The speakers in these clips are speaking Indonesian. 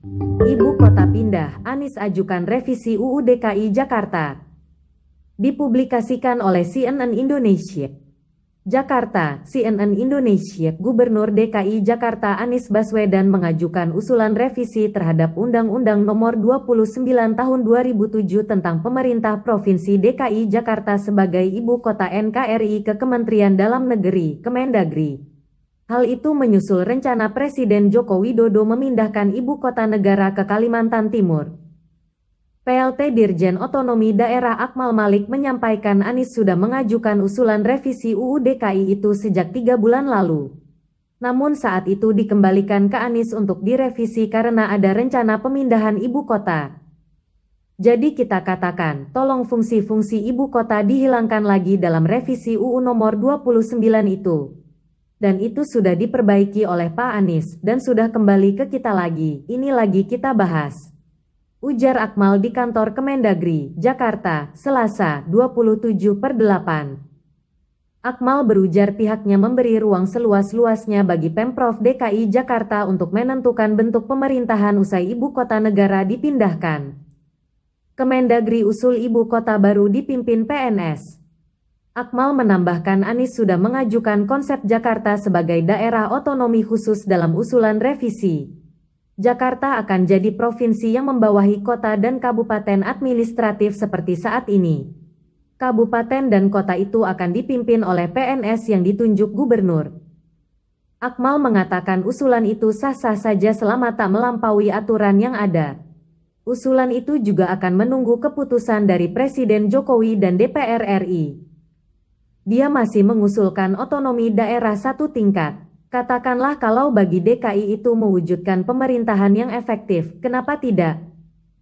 Ibu kota pindah, Anies ajukan revisi UU DKI Jakarta. Dipublikasikan oleh CNN Indonesia. Jakarta, CNN Indonesia, Gubernur DKI Jakarta Anies Baswedan mengajukan usulan revisi terhadap Undang-Undang Nomor 29 Tahun 2007 tentang Pemerintah Provinsi DKI Jakarta sebagai Ibu Kota NKRI ke Kementerian Dalam Negeri, Kemendagri. Hal itu menyusul rencana Presiden Joko Widodo memindahkan ibu kota negara ke Kalimantan Timur. PLT Dirjen Otonomi Daerah Akmal Malik menyampaikan Anies sudah mengajukan usulan revisi UU DKI itu sejak tiga bulan lalu. Namun saat itu dikembalikan ke Anies untuk direvisi karena ada rencana pemindahan ibu kota. Jadi kita katakan, tolong fungsi-fungsi ibu kota dihilangkan lagi dalam revisi UU nomor 29 itu. Dan itu sudah diperbaiki oleh Pak Anies dan sudah kembali ke kita lagi, ini lagi kita bahas. Ujar Akmal di kantor Kemendagri, Jakarta, Selasa, 27 per 8. Akmal berujar pihaknya memberi ruang seluas-luasnya bagi Pemprov DKI Jakarta untuk menentukan bentuk pemerintahan usai ibu kota negara dipindahkan. Kemendagri usul ibu kota baru dipimpin PNS. Akmal menambahkan Anies sudah mengajukan konsep Jakarta sebagai daerah otonomi khusus dalam usulan revisi. Jakarta akan jadi provinsi yang membawahi kota dan kabupaten administratif seperti saat ini. Kabupaten dan kota itu akan dipimpin oleh PNS yang ditunjuk gubernur. Akmal mengatakan usulan itu sah-sah saja selama tak melampaui aturan yang ada. Usulan itu juga akan menunggu keputusan dari Presiden Jokowi dan DPR RI. Dia masih mengusulkan otonomi daerah satu tingkat. Katakanlah kalau bagi DKI itu mewujudkan pemerintahan yang efektif, kenapa tidak?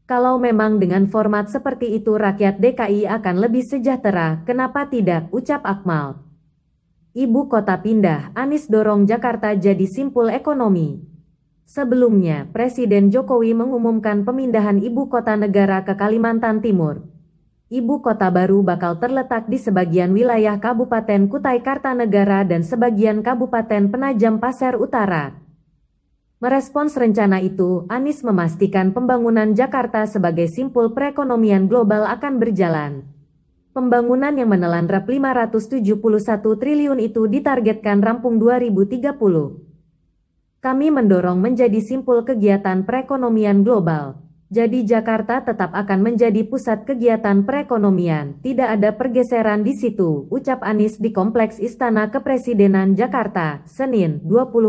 Kalau memang dengan format seperti itu rakyat DKI akan lebih sejahtera, kenapa tidak? Ucap Akmal. Ibu kota pindah, Anies dorong Jakarta jadi simpul ekonomi. Sebelumnya, Presiden Jokowi mengumumkan pemindahan ibu kota negara ke Kalimantan Timur. Ibu kota baru bakal terletak di sebagian wilayah Kabupaten Kutai Kartanegara dan sebagian Kabupaten Penajam Pasir Utara. Merespons rencana itu, Anies memastikan pembangunan Jakarta sebagai simpul perekonomian global akan berjalan. Pembangunan yang menelan rep 571 triliun itu ditargetkan rampung 2030. Kami mendorong menjadi simpul kegiatan perekonomian global. Jadi Jakarta tetap akan menjadi pusat kegiatan perekonomian, tidak ada pergeseran di situ, ucap Anies di Kompleks Istana Kepresidenan Jakarta, Senin, 20